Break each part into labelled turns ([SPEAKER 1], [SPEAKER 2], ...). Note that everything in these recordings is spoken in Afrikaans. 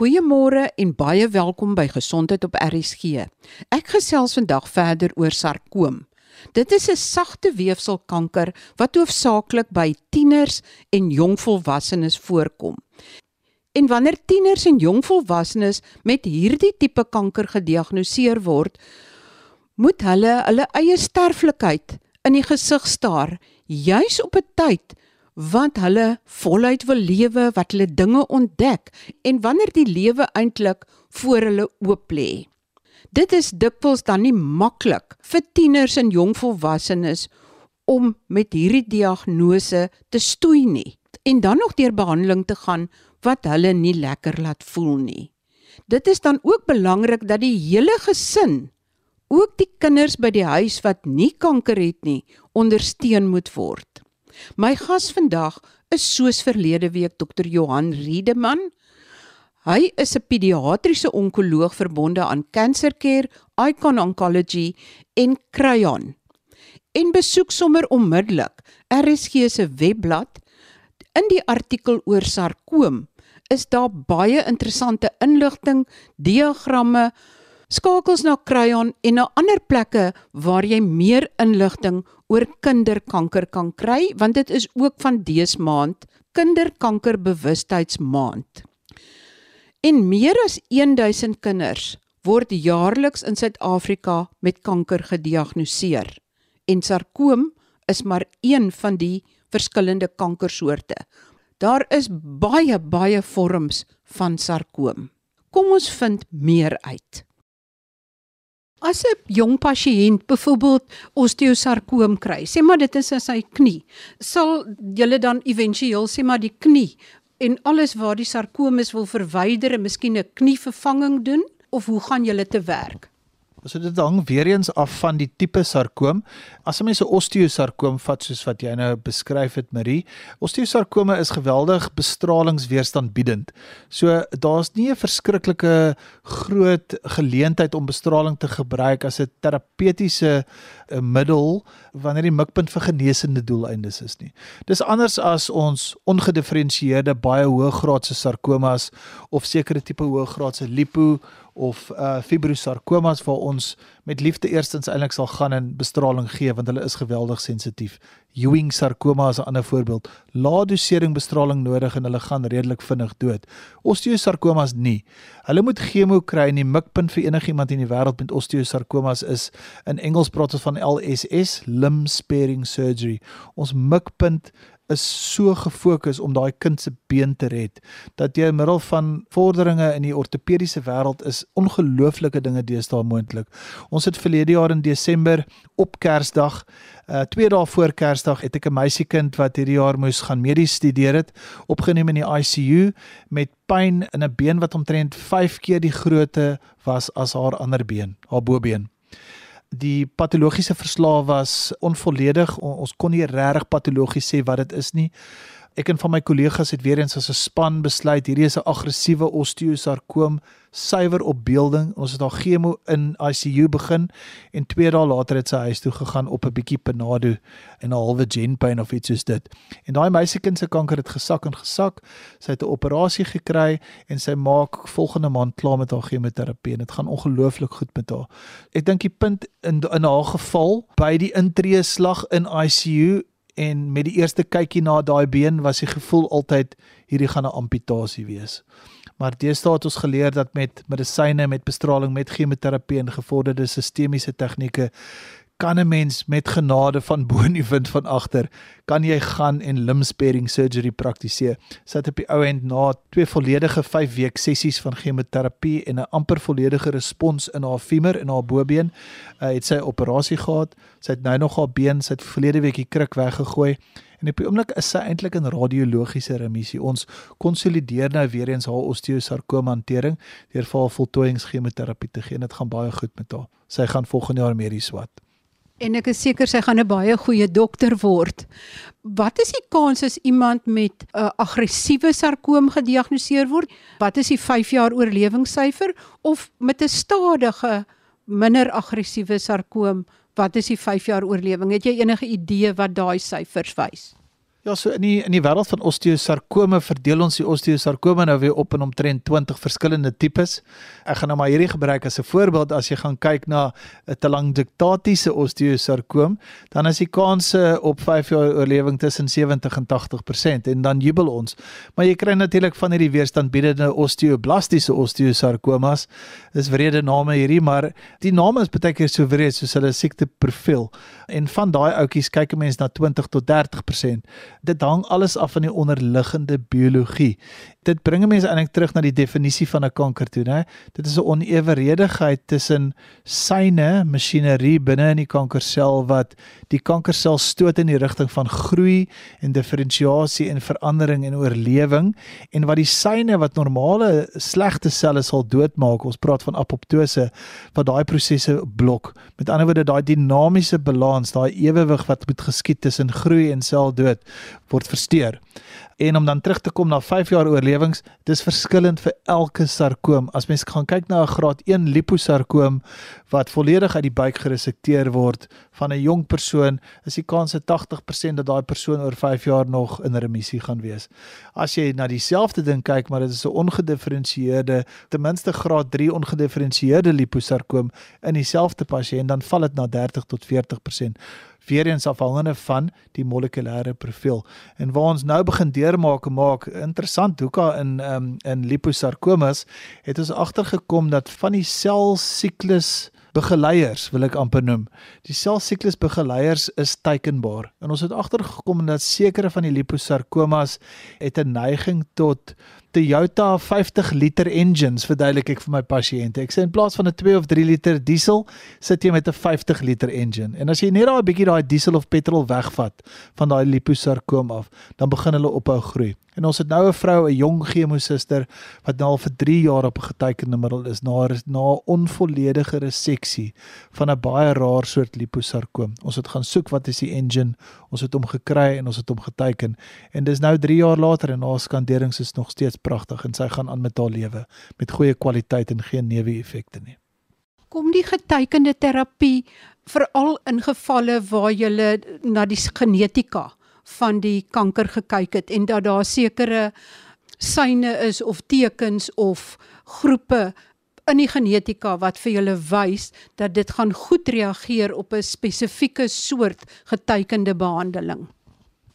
[SPEAKER 1] Goeiemôre en baie welkom by Gesondheid op RSG. Ek gesels vandag verder oor sarkoom. Dit is 'n sagte weefselkanker wat hoofsaaklik by tieners en jongvolwassenes voorkom. En wanneer tieners en jongvolwassenes met hierdie tipe kanker gediagnoseer word, moet hulle hulle eie sterflikheid in die gesig staar, juis op 'n tyd wat hulle voluit wil lewe, wat hulle dinge ontdek en wanneer die lewe eintlik voor hulle oop lê. Dit is dikwels dan nie maklik vir tieners en jongvolwassenes om met hierdie diagnose te stoei nie en dan nog deur behandeling te gaan wat hulle nie lekker laat voel nie. Dit is dan ook belangrik dat die hele gesin, ook die kinders by die huis wat nie kanker het nie, ondersteun moet word. My gas vandag is soos verlede week Dr. Johan Riedeman. Hy is 'n pediatriese onkoloog verbonde aan Cancer Care, Icon Oncology en Cryon. En besoek sommer onmiddellik RSG se webblad. In die artikel oor sarkoom is daar baie interessante inligting, diagramme, skakels na Cryon en na ander plekke waar jy meer inligting oor kinderkanker kan kry want dit is ook van dese maand kinderkankerbewustheidsmaand. En meer as 1000 kinders word jaarliks in Suid-Afrika met kanker gediagnoseer en sarkoom is maar een van die verskillende kankersoorte. Daar is baie baie vorms van sarkoom. Kom ons vind meer uit. As 'n jong pasiënt byvoorbeeld osteosarkoom kry, sê maar dit is in sy knie, sal jy dan éventueel sê maar die knie en alles waar die sarkoom is wil verwyder en miskien 'n knievervanging doen of hoe gaan julle te werk?
[SPEAKER 2] So dit hang weer eens af van die tipe sarkoom. As 'n mens 'n osteosarkoom vat soos wat jy nou beskryf het Marie, osteosarkome is geweldig bestralingsweerstandbiedend. So daar's nie 'n verskriklike groot geleentheid om bestraling te gebruik as 'n terapeutiese eh, middel wanneer die mikpunt vir genesende doeleindes is nie. Dis anders as ons ongedifferensieerde baie hoëgraadse sarkomas of sekere tipe hoëgraadse lipo of uh fibrosarkomas waar ons met liefde eerstens eintlik sal gaan en bestraling gee want hulle is geweldig sensitief. Ewing sarkoma is 'n ander voorbeeld. Lae dosering bestraling nodig en hulle gaan redelik vinnig dood. Osteosarkomas nie. Hulle moet chemo kry en die mikpunt vir enigiemand in die wêreld met osteosarkomas is in Engels praat ons van LSS, limb sparing surgery. Ons mikpunt is so gefokus om daai kind se been te red dat in middel van vorderinge in die ortopediese wêreld is ongelooflike dinge deesdae moontlik. Ons het verlede jaar in Desember op Kersdag, uh 2 dae voor Kersdag het ek 'n meisiekind wat hierdie jaar moes gaan medies studeer het, opgeneem in die ICU met pyn in 'n been wat omtrent 5 keer die grootte was as haar ander been, haar bobeen die patologiese verslae was onvolledig. Ons kon nie regtig patologies sê wat dit is nie. Ek en van my kollegas het weer eens as 'n span besluit hierdie is 'n aggressiewe osteosarkoom suiwer op beelding. Ons het daar chemo in ICU begin en 2 dae later het sy huis toe gegaan op 'n bietjie Panado en 'n halwe Genpain of iets soos dit. En daai meisiekind se kanker het gesak en gesak. Sy het 'n operasie gekry en sy maak volgende maand klaar met haar chemoterapie dit gaan ongelooflik goed met haar. Ek dink die punt in in haar geval by die intree slag in ICU en met die eerste kykie na daai been was die gevoel altyd hierdie gaan 'n amputasie wees. Maar deesdae het ons geleer dat met medisyne, met bestraling, met chemoterapie en gevorderde sistemiese tegnieke kan 'n mens met genade van bo in die wind van agter kan jy gaan en limb sparing surgery praktiseer. Sit op die ou end na twee volledige 5 week sessies van chemoterapie en 'n amper volledige respons in haar femur en haar bobeen, uh, het sy operasie gehad. Sy het nou nog haar been, sy het verlede week die kruk weggegooi en op die oomblik is sy eintlik in radiologiese remissie. Ons konsolideer nou weer eens haar osteosarkoom hantering deur vir haar voltooiingschemoterapie te gee. Dit gaan baie goed met haar. Sy gaan volgende jaar medies wat.
[SPEAKER 1] En ek is seker sy gaan 'n baie goeie dokter word. Wat is die kans as iemand met 'n uh, aggressiewe sarkoom gediagnoseer word? Wat is die 5 jaar oorlewingssyfer of met 'n stadige minder aggressiewe sarkoom, wat is die 5 jaar oorlewing? Het jy enige idee wat daai syfers wys?
[SPEAKER 2] Ja, so in die in die wêreld van osteosarkome verdeel ons die osteosarkome nou weer op in omtrent 20 verskillende tipes. Ek gaan nou maar hierdie gebruik as 'n voorbeeld as jy gaan kyk na 'n telangiectatiese osteosarkoom, dan is die kanse op 5 jaar oorlewing tussen 70 en 80% en dan jubel ons. Maar jy kry natuurlik van hierdie weerstandbiedende osteoblastiese osteosarkomas. Dis wrede name hierdie, maar die name is baie keer so wreed soos hulle siekteprofiel. En van daai outjies kyk 'n mens na 20 tot 30% dit hang alles af van die onderliggende biologie. Dit bring mense eintlik terug na die definisie van 'n kanker toe, né? Dit is 'n oneweredigheid tussen syne, masjinerie binne in die kankersel wat die kankersel stoot in die rigting van groei en diferensiasie en verandering en oorlewing en wat die syne wat normale slegte selle sal doodmaak. Ons praat van apoptose wat daai prosesse blok. Met ander woorde, daai dinamiese balans, daai ewewig wat moet geskied tussen groei en seldood word versteur. En om dan terug te kom na 5 jaar oorlewings, dis verskillend vir elke sarkoom. As mens gaan kyk na 'n graad 1 liposarkoom wat volledig uit die buik geresekteer word van 'n jong persoon, is die kans 80% dat daai persoon oor 5 jaar nog in remissie gaan wees. As jy na dieselfde ding kyk, maar dit is 'n ongedifferensieerde, ten minste graad 3 ongedifferensieerde liposarkoom in dieselfde pasiënt, dan val dit na 30 tot 40% weer eens afhangende van die molekulêre profiel. En waar ons nou begin deurmaak maak interessant hoeka in um, in liposarkomas het ons agtergekom dat van die selsiklus begeleiers wil ek amper noem. Die selsiklus begeleiers is teikenbaar. En ons het agtergekom dat sekere van die liposarkomas het 'n neiging tot Toyota 50 liter engines verduidelik ek vir my pasiënte. Ek sê in plaas van 'n 2 of 3 liter diesel, sit jy met 'n 50 liter engine. En as jy net daai bietjie daai diesel of petrol wegvat van daai liposarkoom af, dan begin hulle ophou groei. En ons het nou 'n vrou, 'n jong chemosuster wat nou al vir 3 jaar op 'n getekende middel is na na onvolledige reseksie van 'n baie raar soort liposarkoom. Ons het gaan soek wat is die engine, ons het hom gekry en ons het hom geteken. En dis nou 3 jaar later en haar skanderings is nog steeds pragtig en sy gaan aan met haar lewe met goeie kwaliteit en geen neeweffekte nie.
[SPEAKER 1] Kom die getekende terapie veral in gevalle waar jy na die genetika van die kanker gekyk het en dat daar sekere syne is of tekens of groepe in die genetika wat vir julle wys dat dit gaan goed reageer op 'n spesifieke soort getekende behandeling.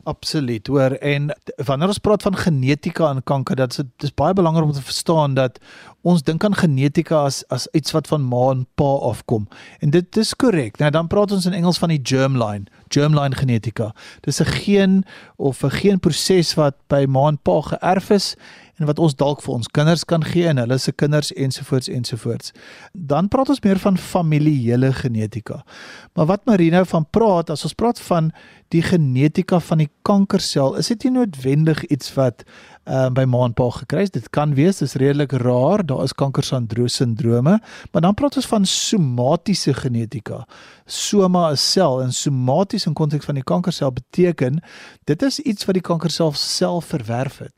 [SPEAKER 2] Absoluut, hoor. En wanneer ons praat van genetika in kanker, dit is baie belangrik om te verstaan dat ons dink aan genetika as as iets wat van ma en pa afkom. En dit is korrek. Nou dan praat ons in Engels van die germline, germline genetika. Dis 'n geen of 'n geenproses wat by ma en pa geërf is en wat ons dalk vir ons kinders kan gee en hulle se kinders ensovoorts ensovoorts. Dan praat ons meer van familiele genetika. Maar wat Marino van praat, as ons praat van die genetika van die kankersel, is dit nie noodwendig iets wat uh, by ma en pa gekry is. Dit kan wees, dis redelik raar, daar is kankersandrose-sindrome, maar dan praat ons van somatiese genetika. Soma is sel en somaties in konteks van die kankersel beteken dit is iets wat die kankersel self verwerf het.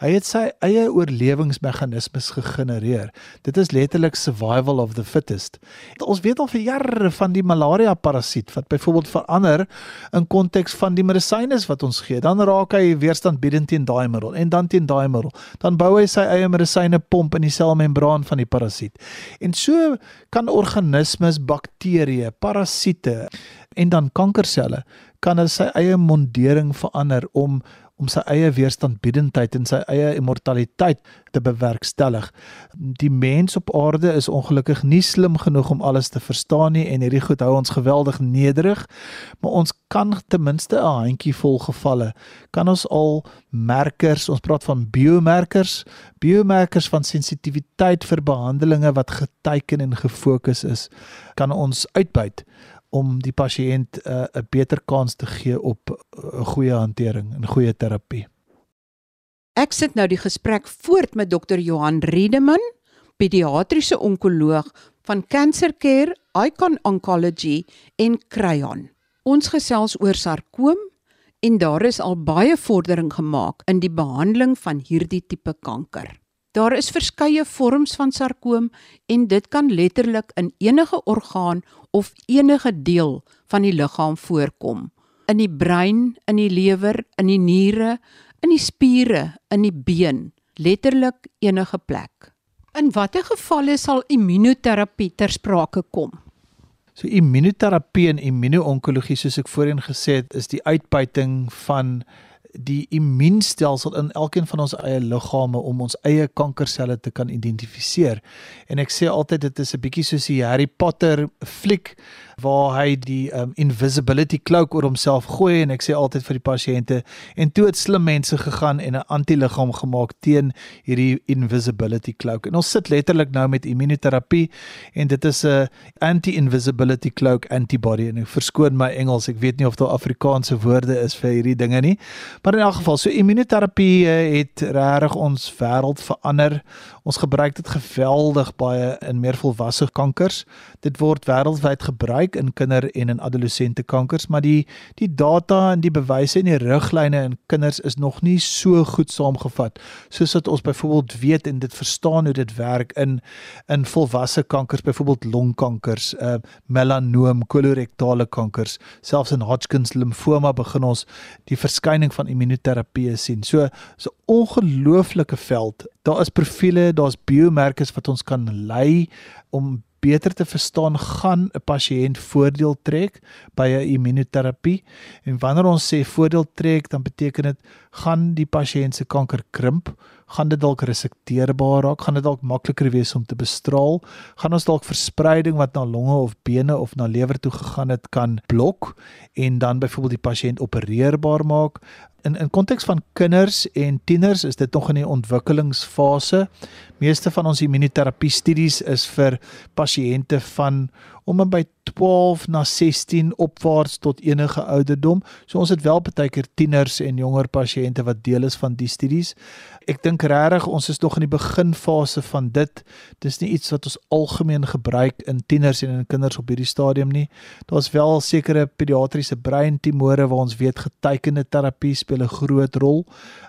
[SPEAKER 2] Hy het sy eie oorlewingsmeganismes gegenereer. Dit is letterlik survival of the fittest. Ons weet al vir jare van die malaria parasiet wat byvoorbeeld verander in konteks van die medisyne wat ons gee. Dan raak hy weerstandbiedend teen daai middel en dan teen daai middel. Dan bou hy sy eie medisyne pomp in die selmembraan van die parasiet. En so kan organismes, bakterieë, parasiete en dan kankerselle kan hulle sy eie mondering verander om om sy eie weerstandbiedendheid en sy eie immortaliteit te bewerkstellig. Die mens op aarde is ongelukkig nie slim genoeg om alles te verstaan nie en hierdie goed hou ons geweldig nederig, maar ons kan ten minste 'n handjie vol gevalle kan ons al merkers, ons praat van biomerkers, biomerkers van sensitiwiteit vir behandelinge wat geteken en gefokus is, kan ons uitbuit om die pasiënt eh, 'n uh, beter kans te gee op 'n uh, goeie hantering en goeie terapie.
[SPEAKER 1] Ek sit nou die gesprek voort met Dr. Johan Riedeman, pediatriese onkoloog van Cancer Care, Icon Oncology en Cryon. Ons gesels oor sarkoom en daar is al baie vordering gemaak in die behandeling van hierdie tipe kanker. Daar is verskeie vorms van sarkoom en dit kan letterlik in enige orgaan of enige deel van die liggaam voorkom. in die brein, in die lewer, in die niere, in die spiere, in die been, letterlik enige plek. In watter gevalle sal immunoterapie ter sprake kom?
[SPEAKER 2] So immunoterapie en immuno-onkologie soos ek voorheen gesê het, is die uitbuiting van die immuunstelsel in elkeen van ons eie liggame om ons eie kankerselle te kan identifiseer. En ek sê altyd dit is 'n bietjie soos die Harry Potter fliek waar hy die um, invisibility cloak oor homself gooi en ek sê altyd vir die pasiënte en toe het slim mense gegaan en 'n antiliggaam gemaak teen hierdie invisibility cloak. En ons sit letterlik nou met immunoterapie en dit is 'n anti-invisibility cloak antibody en ek verskoon my Engels, ek weet nie of daar Afrikaanse woorde is vir hierdie dinge nie. Maar in elk geval, so immunoterapie uh, het regtig ons wêreld verander. Ons gebruik dit geweldig baie in meer volwasse kankers. Dit word wêreldwyd gebruik in kinder en in adolessente kankers, maar die die data en die bewyse en die riglyne in kinders is nog nie so goed saamgevat soos wat ons byvoorbeeld weet en dit verstaan hoe dit werk in in volwasse kankers, byvoorbeeld longkankers, uh melanoom, kolorektale kankers, selfs in Hodgkin limfoma begin ons die verskyning van immunoterapie sien. So so ongelooflike veld. Daar is profile, daar's biomerkers wat ons kan lei om beter te verstaan gaan 'n pasiënt voordeel trek by 'n immunoterapie? En wanneer ons sê voordeel trek dan beteken dit gaan die pasiënt se kanker krimp? Gaan dit dalk resekteerbaar raak? Gaan dit dalk makliker wees om te bestraal? Gaan ons dalk verspreiding wat na longe of bene of na lewer toe gegaan het kan blok en dan byvoorbeeld die pasiënt opereerbaar maak in in konteks van kinders en tieners is dit nog in die ontwikkelingsfase. Meeste van ons immunoterapie studies is vir pasiënte van om en by 12 na 16 opwaarts tot enige ouderdom. So ons het wel baie keer tieners en jonger pasiënte wat deel is van die studies. Ek dink regtig ons is nog in die beginfase van dit. Dis nie iets wat ons algemeen gebruik in tieners en in kinders op hierdie stadium nie. Daar's wel sekere pediatriese breintumore waar ons weet getekende terapie speel 'n groot rol.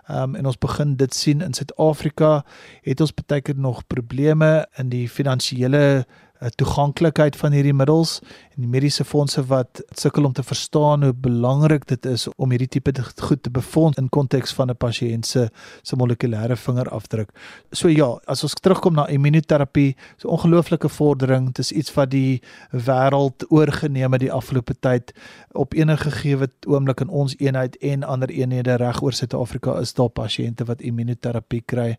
[SPEAKER 2] Ehm um, en ons begin dit sien in Suid-Afrika het ons baie keer nog probleme in die finansiële toeganklikheid van hierdie middels en die mediese fondse wat sukkel om te verstaan hoe belangrik dit is om hierdie tipe goed te befonds in konteks van 'n pasiënt se se molekulêre vingerafdruk. So ja, as ons terugkom na immunoterapie, so ongelooflike vordering, dit is iets wat die wêreld oorgeneem het die afgelope tyd op enige gegee oomblik in ons eenheid en ander eenhede reg oor Suid-Afrika is daar pasiënte wat immunoterapie kry.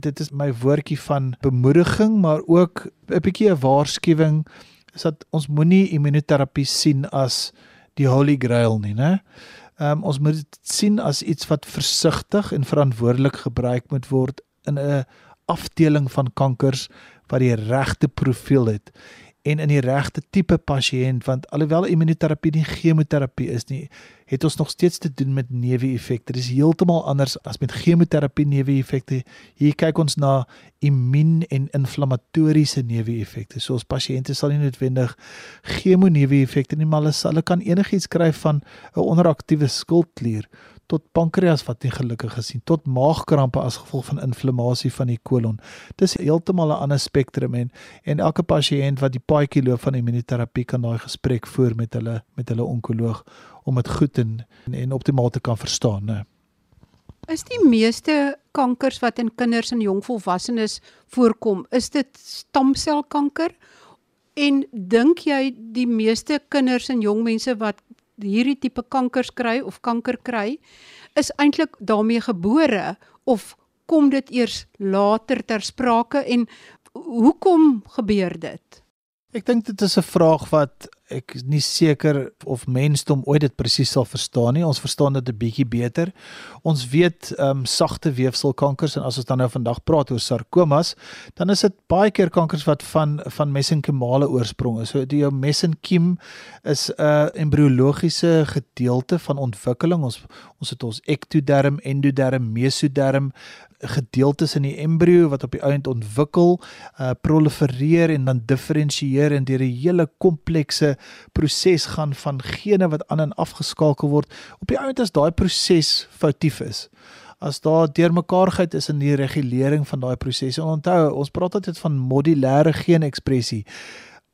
[SPEAKER 2] Dit is my woordjie van bemoediging, maar ook 'n bietjie 'n waarskuwing is dat ons moenie immunoterapie sien as die holy grail nie, né? Ehm um, ons moet dit sien as iets wat versigtig en verantwoordelik gebruik moet word in 'n afdeling van kankers wat die regte profiel het en in die regte tipe pasiënt want alhoewel immunoterapie nie chemoterapie is nie, het ons nog steeds te doen met neeweffekte. Dit is heeltemal anders as met chemoterapie neeweffekte. Hier kyk ons na immuun en inflammatoriese neeweffekte. So ons pasiënte sal nie noodwendig chemoneeweffekte nie, maar hulle sal hulle kan enigiets kry van 'n onderaktiewe skildklier tot pankreas wat nie gelukkig gesien tot maagkrampe as gevolg van inflammasie van die kolon. Dis heeltemal 'n ander spektrum en en elke pasiënt wat die paadjie loop van immunoterapie kan daai gesprek voer met hulle met hulle onkoloog om dit goed en en optimaal te kan verstaan, né?
[SPEAKER 1] Is die meeste kankers wat in kinders en jong volwassenes voorkom, is dit stamselkanker? En dink jy die meeste kinders en jong mense wat hierdie tipe kankers kry of kanker kry, is eintlik daarmee gebore of kom dit eers later ter sprake en hoekom gebeur dit?
[SPEAKER 2] Ek dink dit is 'n vraag wat ek is nie seker of mensdom ooit dit presies sal verstaan nie. Ons verstaan dit 'n bietjie beter. Ons weet ehm um, sagte weefselkankers en as ons dan nou vandag praat oor sarkomas, dan is dit baie keer kankers wat van van mesenkemale oorsprong is. So die jou mesenkiem is 'n uh, embriologiese gedeelte van ontwikkeling. Ons ons het ons ektoderm, endoderm, mesoderm gedeeltes in die embrio wat op die einde ontwikkel, uh prolifereer en dan diferensieer en deur 'n hele komplekse proses gaan van gene wat aan en afgeskakel word. Op die einde as daai proses foutief is, as daar deurmekaarheid is in die regulering van daai prosesse. Onthou, ons praat altyd van modulêre geenekspressie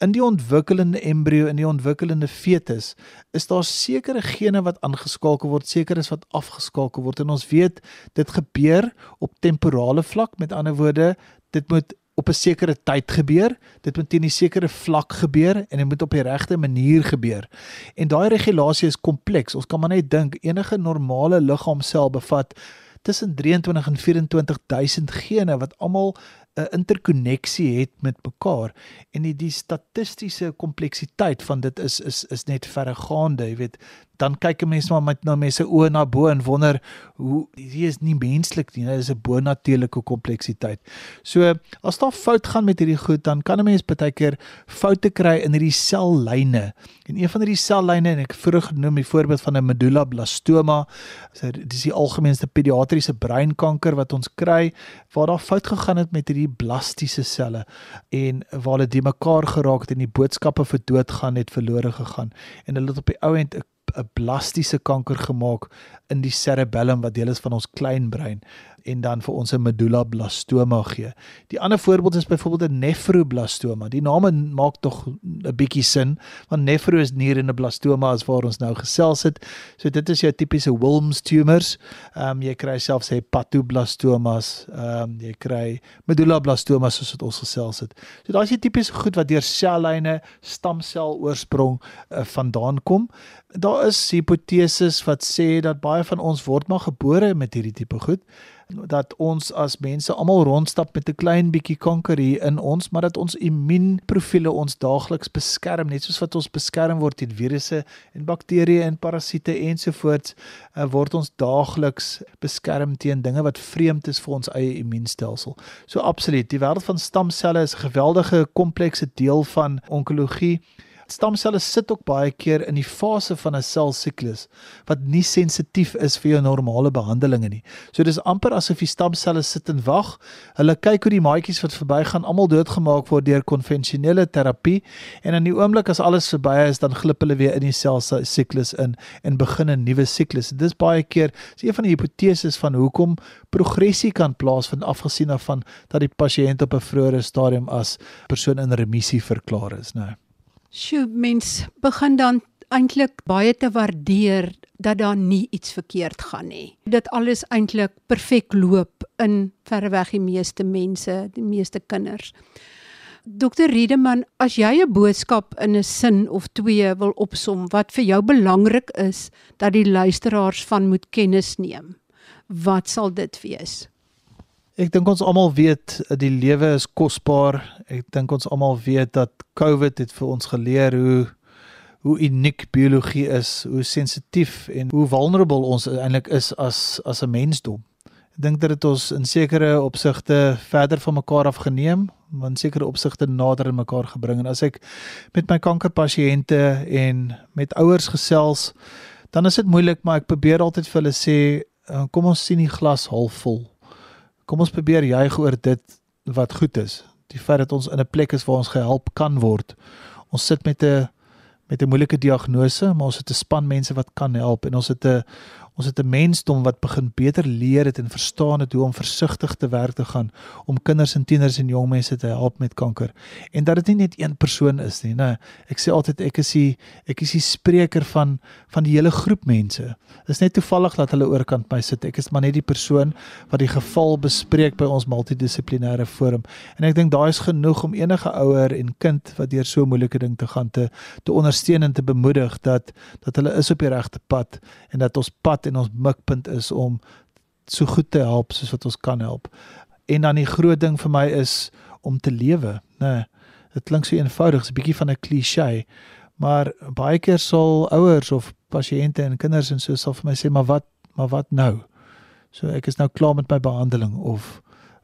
[SPEAKER 2] in die ontwikkelende embrio in die ontwikkelende fetus is daar sekere gene wat aangeskakel word, sekeres wat afgeskakel word en ons weet dit gebeur op temporale vlak, met ander woorde, dit moet op 'n sekere tyd gebeur, dit moet teen 'n sekere vlak gebeur en dit moet op die regte manier gebeur. En daai regulasie is kompleks. Ons kan maar net dink enige normale liggaamsel bevat tussen 23 en 24000 gene wat almal 'n interkonneksie het met mekaar en die, die statistiese kompleksiteit van dit is is is net verregaande, jy weet, dan kyk 'n mens maar met na mense oë na bo en wonder hoe hier is nie menslik nie, dit is 'n bonatuurlike kompleksiteit. So as daar fout gaan met hierdie goed, dan kan 'n mens baie keer foute kry in hierdie sellyne. En een van hierdie sellyne en ek vroeg genoem die voorbeeld van 'n medullablastoma, so dis die algemeenste pediatriese breinkanker wat ons kry waar daar fout gegaan het met hierdie blastiese selle en waar hulle die mekaar geraak het en die boodskappe vir dood gaan het verlore gegaan. En hulle het op die ou end 'n blastiese kanker gemaak in die cerebellum wat deel is van ons klein brein en dan vir ons 'n medullablastoma gee. Die ander voorbeeld is byvoorbeeld 'n nefroblastoma. Die naam maak tog 'n bietjie sin want nefro is nier en 'n blastoma is waar ons nou gesels het. So dit is jou tipiese Wilms tumors. Ehm um, jy kry selfs hepatoblastomas, ehm um, jy kry medullablastomas soos wat ons gesels het. So daai is die tipiese goed wat deur sellyne, stamsel oorsprong uh, vandaan kom. Daar is hipoteses wat sê dat baie van ons word maar gebore met hierdie tipe goed dat ons as mense almal rondstap met 'n klein bietjie kanker hier in ons, maar dat ons immuunprofiele ons daagliks beskerm, net soos wat ons beskerm word teen virusse en bakterieë en parasiete ensovoorts, uh, word ons daagliks beskerm teen dinge wat vreemd is vir ons eie immuunstelsel. So absoluut, die wêreld van stamselle is 'n geweldige komplekse deel van onkologie. Stamselle sit ook baie keer in die fase van 'n selsiklus wat nie sensitief is vir jou normale behandelinge nie. So dis amper asof die stamselle sit en wag. Hulle kyk hoe die maatjies wat verbygaan almal doodgemaak word deur konvensionele terapie en in die oomblik as alles verby is, dan glip hulle weer in die selsiklus in en begin 'n nuwe siklus. Dis baie keer is een van die hipoteses van hoekom progressie kan plaasvind afgesien daarvan dat die pasiënt op 'n vroeë stadium as persoon in remissie verklaar is, nou.
[SPEAKER 1] Sjoe, mens begin dan eintlik baie te waardeer dat daar nie iets verkeerd gaan nie. Dat alles eintlik perfek loop in verreweg die meeste mense, die meeste kinders. Dokter Riedeman, as jy 'n boodskap in 'n sin of twee wil opsom wat vir jou belangrik is dat die luisteraars van moet kennis neem, wat sal dit wees?
[SPEAKER 2] Ek dink ons almal weet die lewe is kosbaar. Ek dink ons almal weet dat COVID het vir ons geleer hoe hoe uniek biologie is, hoe sensitief en hoe vulnerable ons eintlik is as as 'n mensdom. Ek dink dit ons in sekere opsigte verder van mekaar af geneem, maar in sekere opsigte nader aan mekaar gebring. En as ek met my kankerpasiënte en met ouers gesels, dan is dit moeilik, maar ek probeer altyd vir hulle sê, kom ons sien die glas halfvol kom ons probeer juig oor dit wat goed is. Die feit dat ons in 'n plek is waar ons gehelp kan word. Ons sit met 'n met 'n moeilike diagnose, maar ons het 'n span mense wat kan help en ons het 'n Ons het 'n mensdom wat begin beter leer het en verstaan het hoe om versigtig te werk te gaan om kinders en tieners en jong mense te help met kanker. En dat dit nie net een persoon is nie, nê. Ek sê altyd ek is die ek is die spreker van van die hele groep mense. Dit is net toevallig dat hulle oorkant my sit. Ek is maar net die persoon wat die geval bespreek by ons multidissiplinêre forum. En ek dink daai is genoeg om enige ouer en kind wat deur so 'n moeilike ding te gaan te te ondersteun en te bemoedig dat dat hulle is op die regte pad en dat ons pad en ons mikpunt is om so goed te help soos wat ons kan help. En dan die groot ding vir my is om te lewe, né? Nee, dit klink so eenvoudig, 'n bietjie van 'n klise, maar baie keer sal ouers of pasiënte en kinders en so sal vir my sê, "Maar wat, maar wat nou?" So ek is nou klaar met my behandeling of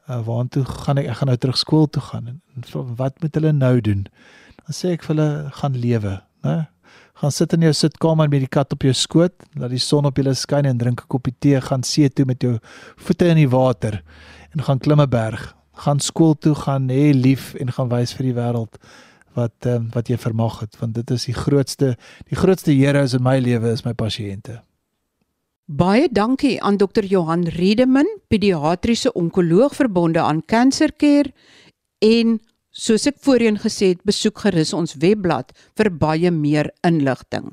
[SPEAKER 2] uh, waartoe gaan ek? Ek gaan nou terug skool toe gaan en, en wat moet hulle nou doen? Dan sê ek vir hulle gaan lewe, né? Gaan sit in jou sitkamer met die kat op jou skoot, laat die son op julle skyn en drink 'n koppie tee, gaan see toe met jou voete in die water en gaan klim 'n berg. Gaan skool toe, gaan hê lief en gaan wys vir die wêreld wat um, wat jy vermag het, want dit is die grootste die grootste heroes in my lewe is my pasiënte.
[SPEAKER 1] Baie dankie aan Dr. Johan Riedeman, pediatriese onkoloog verbonde aan Cancer Care en Soos ek voorheen gesê het, besoek gerus ons webblad vir baie meer inligting.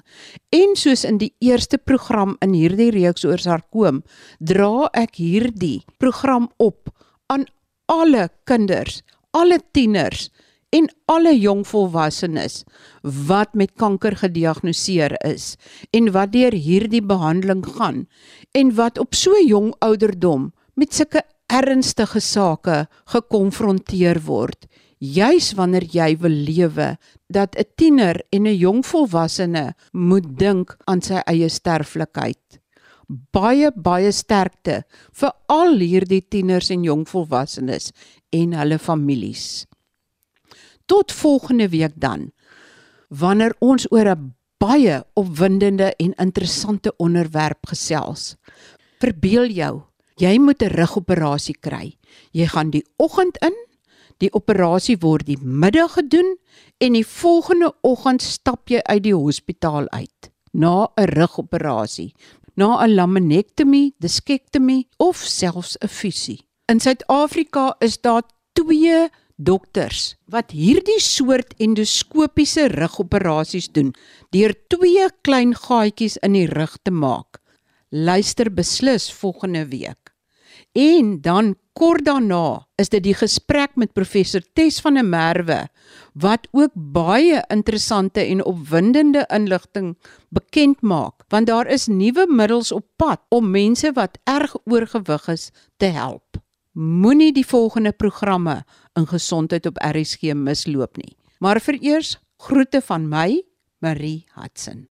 [SPEAKER 1] En soos in die eerste program in hierdie reeks oor sarkoom, dra ek hierdie program op aan alle kinders, alle tieners en alle jong volwassenes wat met kanker gediagnoseer is en wat deur hierdie behandeling gaan en wat op so jong ouderdom met sulke ernstige sake gekonfronteer word juis wanneer jy wil lewe dat 'n tiener en 'n jong volwassene moet dink aan sy eie sterflikheid baie baie sterkte vir al hierdie tieners en jong volwassenes en hulle families tot volgende week dan wanneer ons oor 'n baie opwindende en interessante onderwerp gesels. Verbeel jou, jy moet 'n rugoperasie kry. Jy gaan die oggend in, die operasie word die middag gedoen en die volgende oggend stap jy uit die hospitaal uit na 'n rugoperasie, na 'n laminektomie, diskektomie of selfs 'n fusie. In Suid-Afrika is daar 2 dokters wat hierdie soort endoskopiese rugoperasies doen deur twee klein gaatjies in die rug te maak. Luister beslis volgende week. En dan kort daarna is dit die gesprek met professor Tes van der Merwe wat ook baie interessante en opwindende inligting bekend maak want daar is nuwe middels op pad om mense wat erg oorgewig is te help. Moenie die volgende programme in gesondheid op RSG misloop nie. Maar vereers groete van my, Marie Hudson.